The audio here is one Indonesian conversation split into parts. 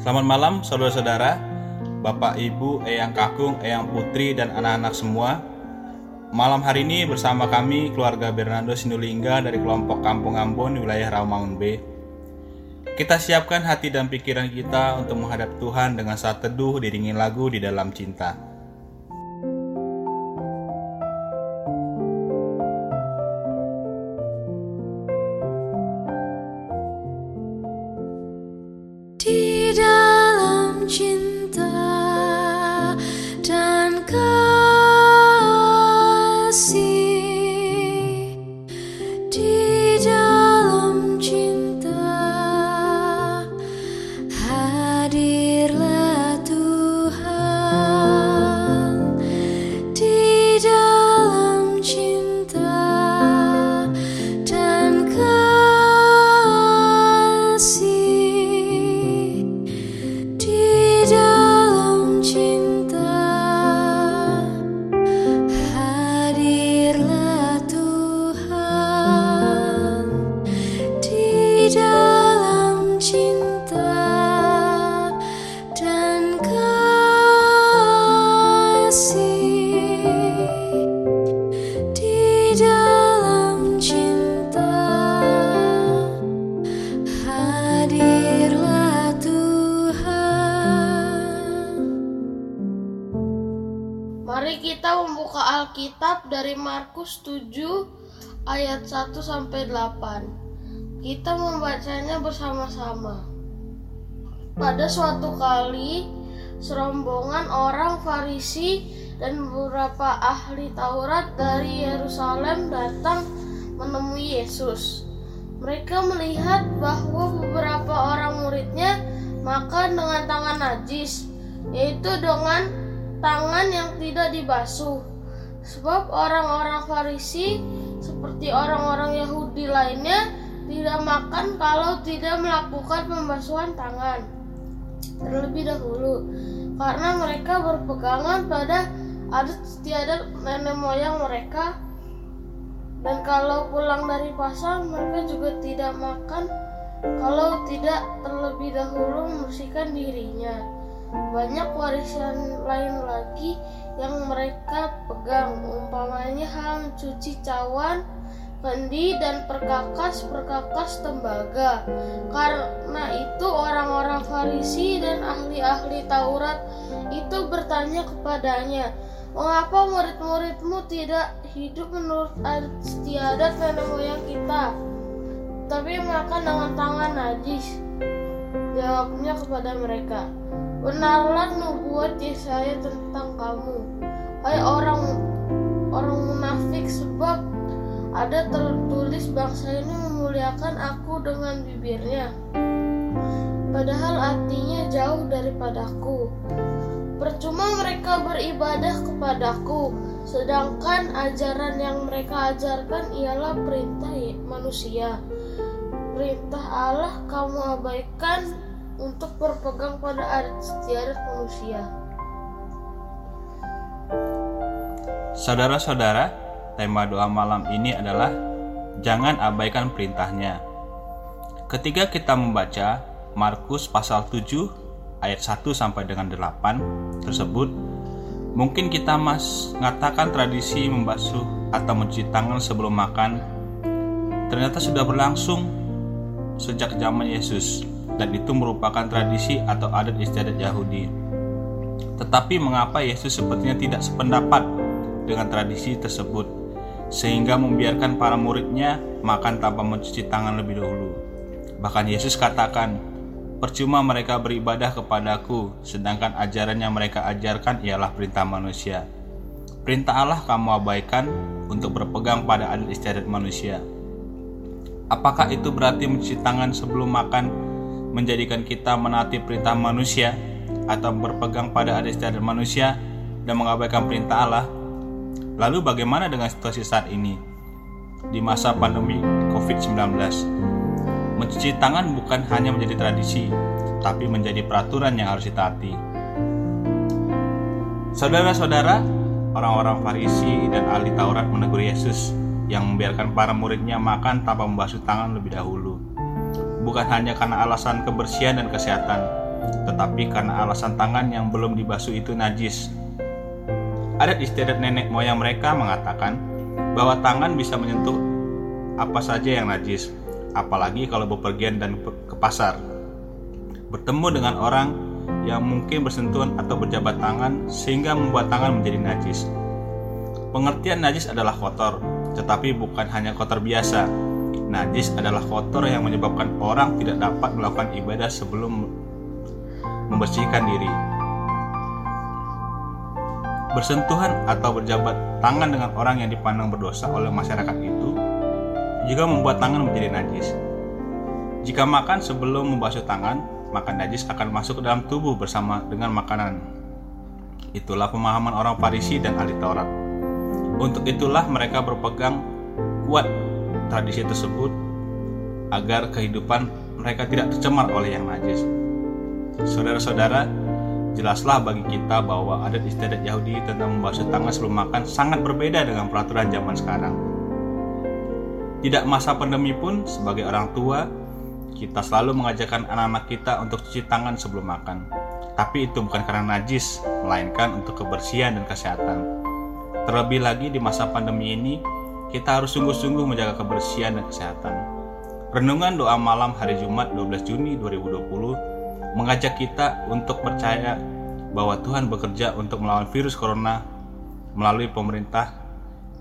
Selamat malam saudara-saudara, Bapak Ibu, Eyang Kakung, Eyang Putri, dan anak-anak semua. Malam hari ini bersama kami keluarga Bernardo Sinulingga dari kelompok Kampung Ambon di wilayah Rawamangun B. Kita siapkan hati dan pikiran kita untuk menghadap Tuhan dengan saat teduh diringin lagu di dalam cinta. Dalam dari Markus 7 ayat 1 sampai 8. Kita membacanya bersama-sama. Pada suatu kali, serombongan orang Farisi dan beberapa ahli Taurat dari Yerusalem datang menemui Yesus. Mereka melihat bahwa beberapa orang muridnya makan dengan tangan najis, yaitu dengan tangan yang tidak dibasuh. Sebab orang-orang Farisi seperti orang-orang Yahudi lainnya tidak makan kalau tidak melakukan pembasuhan tangan. Terlebih dahulu karena mereka berpegangan pada adat istiadat nenek moyang mereka. Dan kalau pulang dari pasar mereka juga tidak makan kalau tidak terlebih dahulu membersihkan dirinya. Banyak warisan lain lagi yang mereka pegang. Umpamanya hal mencuci cawan kendi dan perkakas-perkakas tembaga. Karena itu orang-orang Farisi dan ahli-ahli Taurat itu bertanya kepadanya mengapa murid-muridmu tidak hidup menurut adat istiadat nenek moyang kita? Tapi makan dengan tangan najis jawabnya kepada mereka benarlah nubuat Yesaya tentang kamu. Hai orang orang munafik sebab ada tertulis bangsa ini memuliakan aku dengan bibirnya. Padahal hatinya jauh daripadaku. Percuma mereka beribadah kepadaku sedangkan ajaran yang mereka ajarkan ialah perintah manusia. Perintah Allah kamu abaikan untuk berpegang pada adat istiadat manusia. Saudara-saudara, tema doa malam ini adalah jangan abaikan perintahnya. Ketika kita membaca Markus pasal 7 ayat 1 sampai dengan 8 tersebut, mungkin kita mas mengatakan tradisi membasuh atau mencuci tangan sebelum makan ternyata sudah berlangsung sejak zaman Yesus dan itu merupakan tradisi atau adat istiadat Yahudi. Tetapi mengapa Yesus sepertinya tidak sependapat dengan tradisi tersebut sehingga membiarkan para muridnya makan tanpa mencuci tangan lebih dahulu. Bahkan Yesus katakan, percuma mereka beribadah kepadaku sedangkan ajaran yang mereka ajarkan ialah perintah manusia. Perintah Allah kamu abaikan untuk berpegang pada adat istiadat manusia. Apakah itu berarti mencuci tangan sebelum makan menjadikan kita menaati perintah manusia atau berpegang pada adat istiadat manusia dan mengabaikan perintah Allah? Lalu bagaimana dengan situasi saat ini di masa pandemi COVID-19? Mencuci tangan bukan hanya menjadi tradisi, tapi menjadi peraturan yang harus ditaati. Saudara-saudara, orang-orang Farisi dan ahli Taurat menegur Yesus yang membiarkan para muridnya makan tanpa membasuh tangan lebih dahulu. Bukan hanya karena alasan kebersihan dan kesehatan, tetapi karena alasan tangan yang belum dibasuh itu najis. Adat istiadat nenek moyang mereka mengatakan bahwa tangan bisa menyentuh apa saja yang najis, apalagi kalau bepergian dan ke pasar. Bertemu dengan orang yang mungkin bersentuhan atau berjabat tangan sehingga membuat tangan menjadi najis. Pengertian najis adalah kotor, tetapi bukan hanya kotor biasa. Najis adalah kotor yang menyebabkan orang tidak dapat melakukan ibadah sebelum membersihkan diri. Bersentuhan atau berjabat tangan dengan orang yang dipandang berdosa oleh masyarakat itu juga membuat tangan menjadi najis. Jika makan sebelum membasuh tangan, maka najis akan masuk ke dalam tubuh bersama dengan makanan. Itulah pemahaman orang Farisi dan ahli Taurat. Untuk itulah mereka berpegang kuat tradisi tersebut agar kehidupan mereka tidak tercemar oleh yang najis. Saudara-saudara, jelaslah bagi kita bahwa adat istiadat Yahudi tentang membasuh tangan sebelum makan sangat berbeda dengan peraturan zaman sekarang. Tidak masa pandemi pun, sebagai orang tua, kita selalu mengajarkan anak-anak kita untuk cuci tangan sebelum makan. Tapi itu bukan karena najis, melainkan untuk kebersihan dan kesehatan. Terlebih lagi di masa pandemi ini, kita harus sungguh-sungguh menjaga kebersihan dan kesehatan. Renungan doa malam hari Jumat 12 Juni 2020 mengajak kita untuk percaya bahwa Tuhan bekerja untuk melawan virus corona melalui pemerintah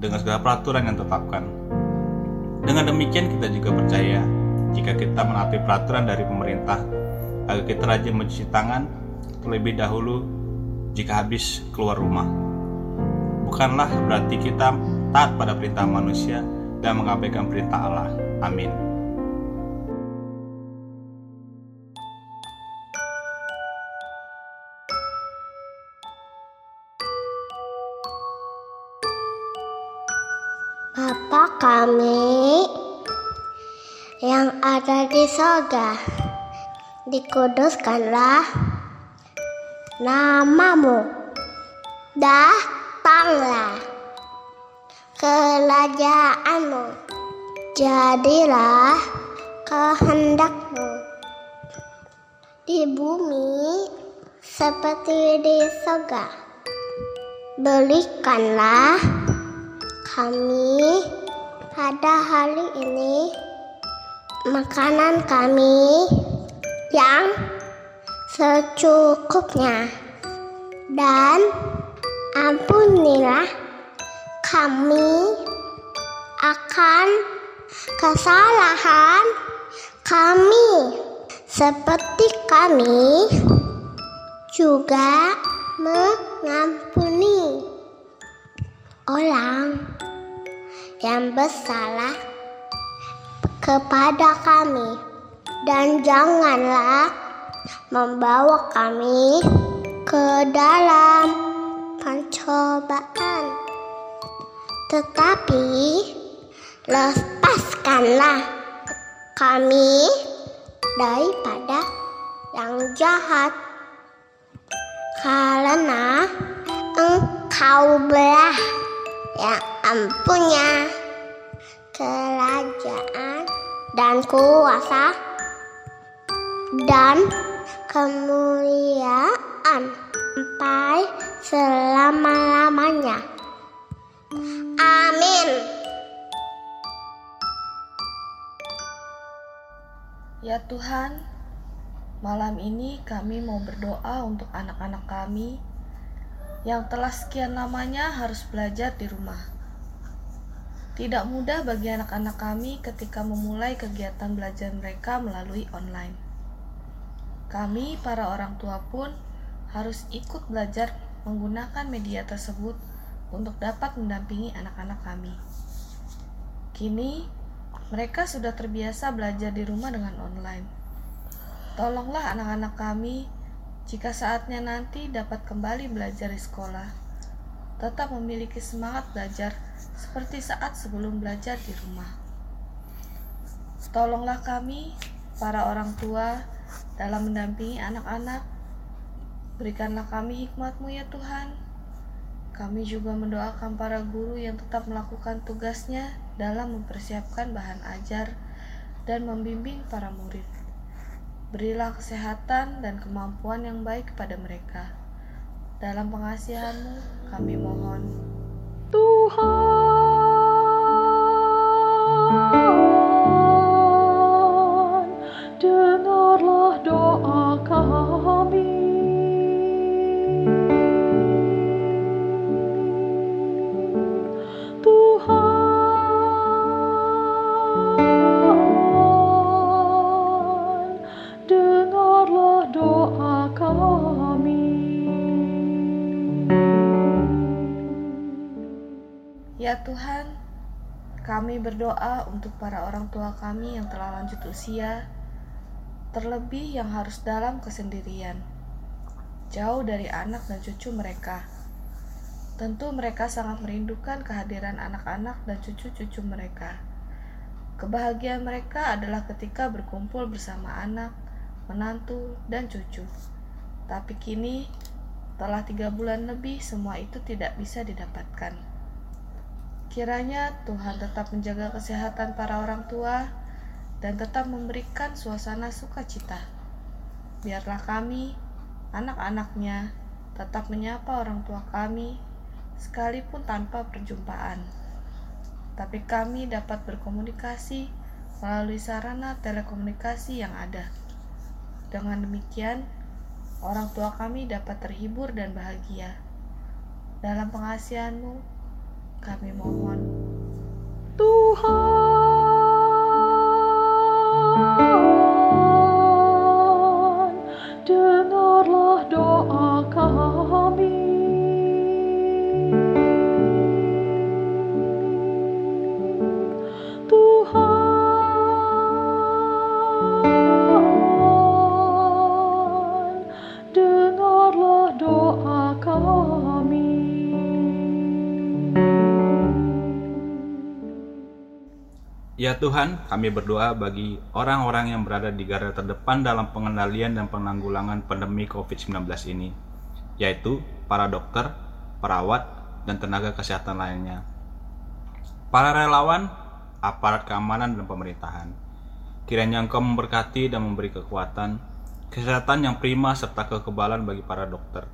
dengan segala peraturan yang ditetapkan. Dengan demikian kita juga percaya jika kita menaati peraturan dari pemerintah agar kita rajin mencuci tangan terlebih dahulu jika habis keluar rumah. Bukanlah berarti kita taat pada perintah manusia dan mengabaikan perintah Allah. Amin. Bapa kami yang ada di sorga, dikuduskanlah namamu, datanglah kerajaanmu, jadilah kehendakmu di bumi seperti di sorga. Berikanlah kami pada hari ini makanan kami yang secukupnya dan ampunilah kami akan kesalahan kami. Seperti kami juga mengampuni orang yang bersalah kepada kami. Dan janganlah membawa kami ke dalam pencobaan tetapi lepaskanlah kami daripada yang jahat karena engkau belah yang ampunya kerajaan dan kuasa dan kemuliaan sampai selama-lamanya. Amin. Ya Tuhan, malam ini kami mau berdoa untuk anak-anak kami yang telah sekian lamanya harus belajar di rumah. Tidak mudah bagi anak-anak kami ketika memulai kegiatan belajar mereka melalui online. Kami, para orang tua pun, harus ikut belajar menggunakan media tersebut untuk dapat mendampingi anak-anak kami. Kini, mereka sudah terbiasa belajar di rumah dengan online. Tolonglah anak-anak kami jika saatnya nanti dapat kembali belajar di sekolah, tetap memiliki semangat belajar seperti saat sebelum belajar di rumah. Tolonglah kami, para orang tua, dalam mendampingi anak-anak. Berikanlah kami hikmat-Mu ya Tuhan. Kami juga mendoakan para guru yang tetap melakukan tugasnya dalam mempersiapkan bahan ajar dan membimbing para murid. Berilah kesehatan dan kemampuan yang baik kepada mereka. Dalam pengasihanmu kami mohon. Tuhan, untuk para orang tua kami yang telah lanjut usia, terlebih yang harus dalam kesendirian, jauh dari anak dan cucu mereka. Tentu mereka sangat merindukan kehadiran anak-anak dan cucu-cucu mereka. Kebahagiaan mereka adalah ketika berkumpul bersama anak, menantu, dan cucu. Tapi kini, telah tiga bulan lebih, semua itu tidak bisa didapatkan. Kiranya Tuhan tetap menjaga kesehatan para orang tua dan tetap memberikan suasana sukacita. Biarlah kami, anak-anaknya, tetap menyapa orang tua kami, sekalipun tanpa perjumpaan. Tapi kami dapat berkomunikasi melalui sarana telekomunikasi yang ada. Dengan demikian, orang tua kami dapat terhibur dan bahagia. Dalam pengasihanmu, kami mohon. Tuhan, Ya Tuhan, kami berdoa bagi orang-orang yang berada di garda terdepan dalam pengendalian dan penanggulangan pandemi COVID-19 ini, yaitu para dokter, perawat, dan tenaga kesehatan lainnya. Para relawan, aparat keamanan dan pemerintahan. Kiranya Engkau memberkati dan memberi kekuatan, kesehatan yang prima serta kekebalan bagi para dokter,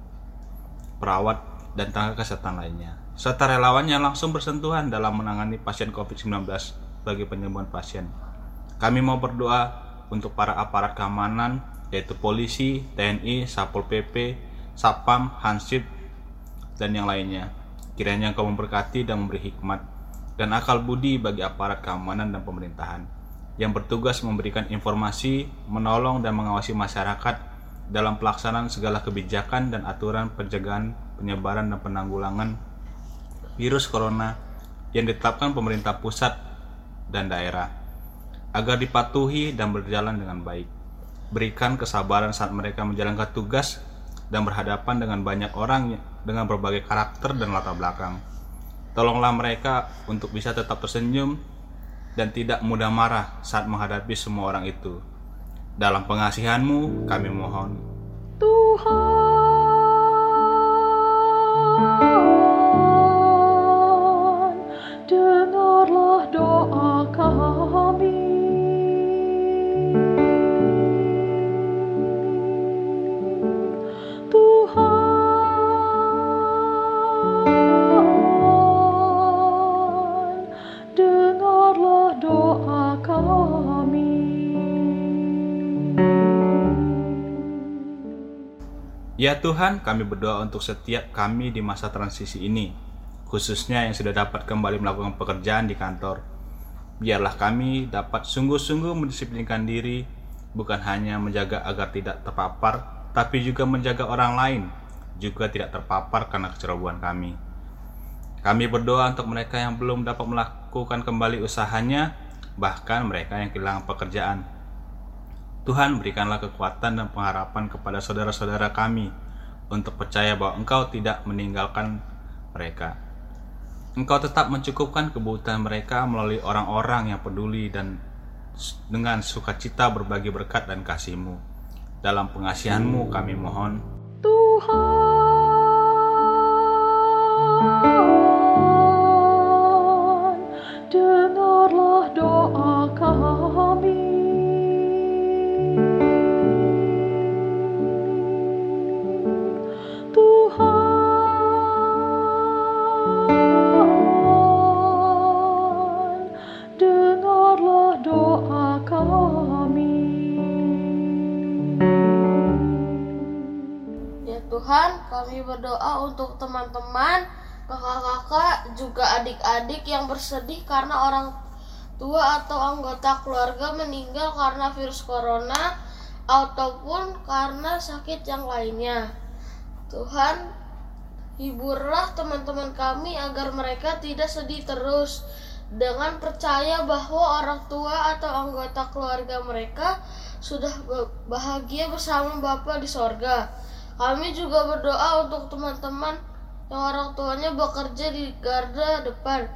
perawat, dan tenaga kesehatan lainnya, serta relawan yang langsung bersentuhan dalam menangani pasien COVID-19 bagi penyembuhan pasien. Kami mau berdoa untuk para aparat keamanan, yaitu polisi, TNI, Satpol PP, Satpam, Hansip, dan yang lainnya. Kiranya Engkau memberkati dan memberi hikmat dan akal budi bagi aparat keamanan dan pemerintahan yang bertugas memberikan informasi, menolong dan mengawasi masyarakat dalam pelaksanaan segala kebijakan dan aturan pencegahan penyebaran dan penanggulangan virus corona yang ditetapkan pemerintah pusat dan daerah agar dipatuhi dan berjalan dengan baik. Berikan kesabaran saat mereka menjalankan tugas dan berhadapan dengan banyak orang dengan berbagai karakter dan latar belakang. Tolonglah mereka untuk bisa tetap tersenyum dan tidak mudah marah saat menghadapi semua orang itu. Dalam pengasihanmu kami mohon. Tuhan, Ya Tuhan, kami berdoa untuk setiap kami di masa transisi ini, khususnya yang sudah dapat kembali melakukan pekerjaan di kantor. Biarlah kami dapat sungguh-sungguh mendisiplinkan diri, bukan hanya menjaga agar tidak terpapar, tapi juga menjaga orang lain juga tidak terpapar karena kecerobohan kami. Kami berdoa untuk mereka yang belum dapat melakukan kembali usahanya, bahkan mereka yang kehilangan pekerjaan. Tuhan berikanlah kekuatan dan pengharapan kepada saudara-saudara kami untuk percaya bahwa Engkau tidak meninggalkan mereka. Engkau tetap mencukupkan kebutuhan mereka melalui orang-orang yang peduli dan dengan sukacita berbagi berkat dan kasih-Mu. Dalam pengasihan-Mu kami mohon. Tuhan, Kami berdoa untuk teman-teman, kakak-kakak, juga adik-adik yang bersedih karena orang tua atau anggota keluarga meninggal karena virus corona ataupun karena sakit yang lainnya. Tuhan, hiburlah teman-teman kami agar mereka tidak sedih terus dengan percaya bahwa orang tua atau anggota keluarga mereka sudah ba- bahagia bersama Bapa di sorga. Kami juga berdoa untuk teman-teman yang orang tuanya bekerja di garda depan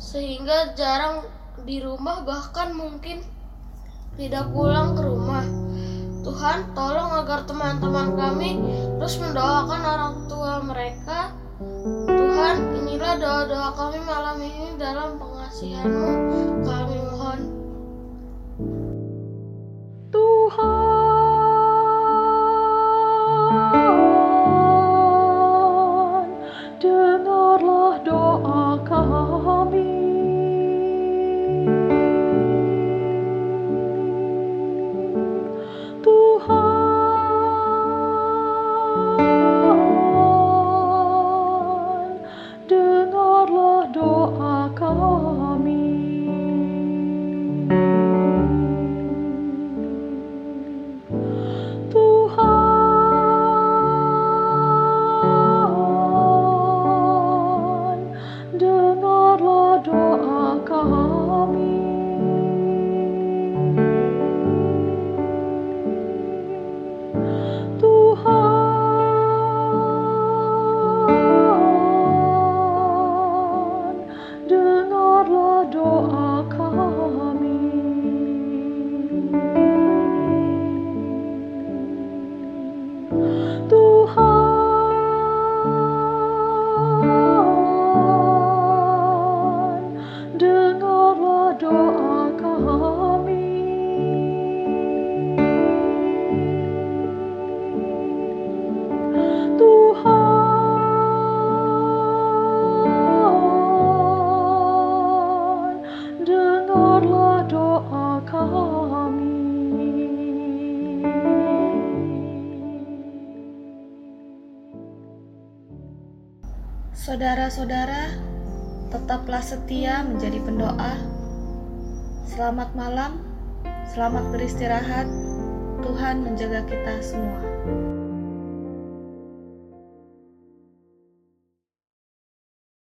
sehingga jarang di rumah bahkan mungkin tidak pulang ke rumah. Tuhan, tolong agar teman-teman kami terus mendoakan orang tua mereka. Tuhan, inilah doa-doa kami malam ini dalam pengasihan-Mu. Kami mohon. Tuhan, Saudara-saudara, tetaplah setia menjadi pendoa. Selamat malam, selamat beristirahat. Tuhan menjaga kita semua.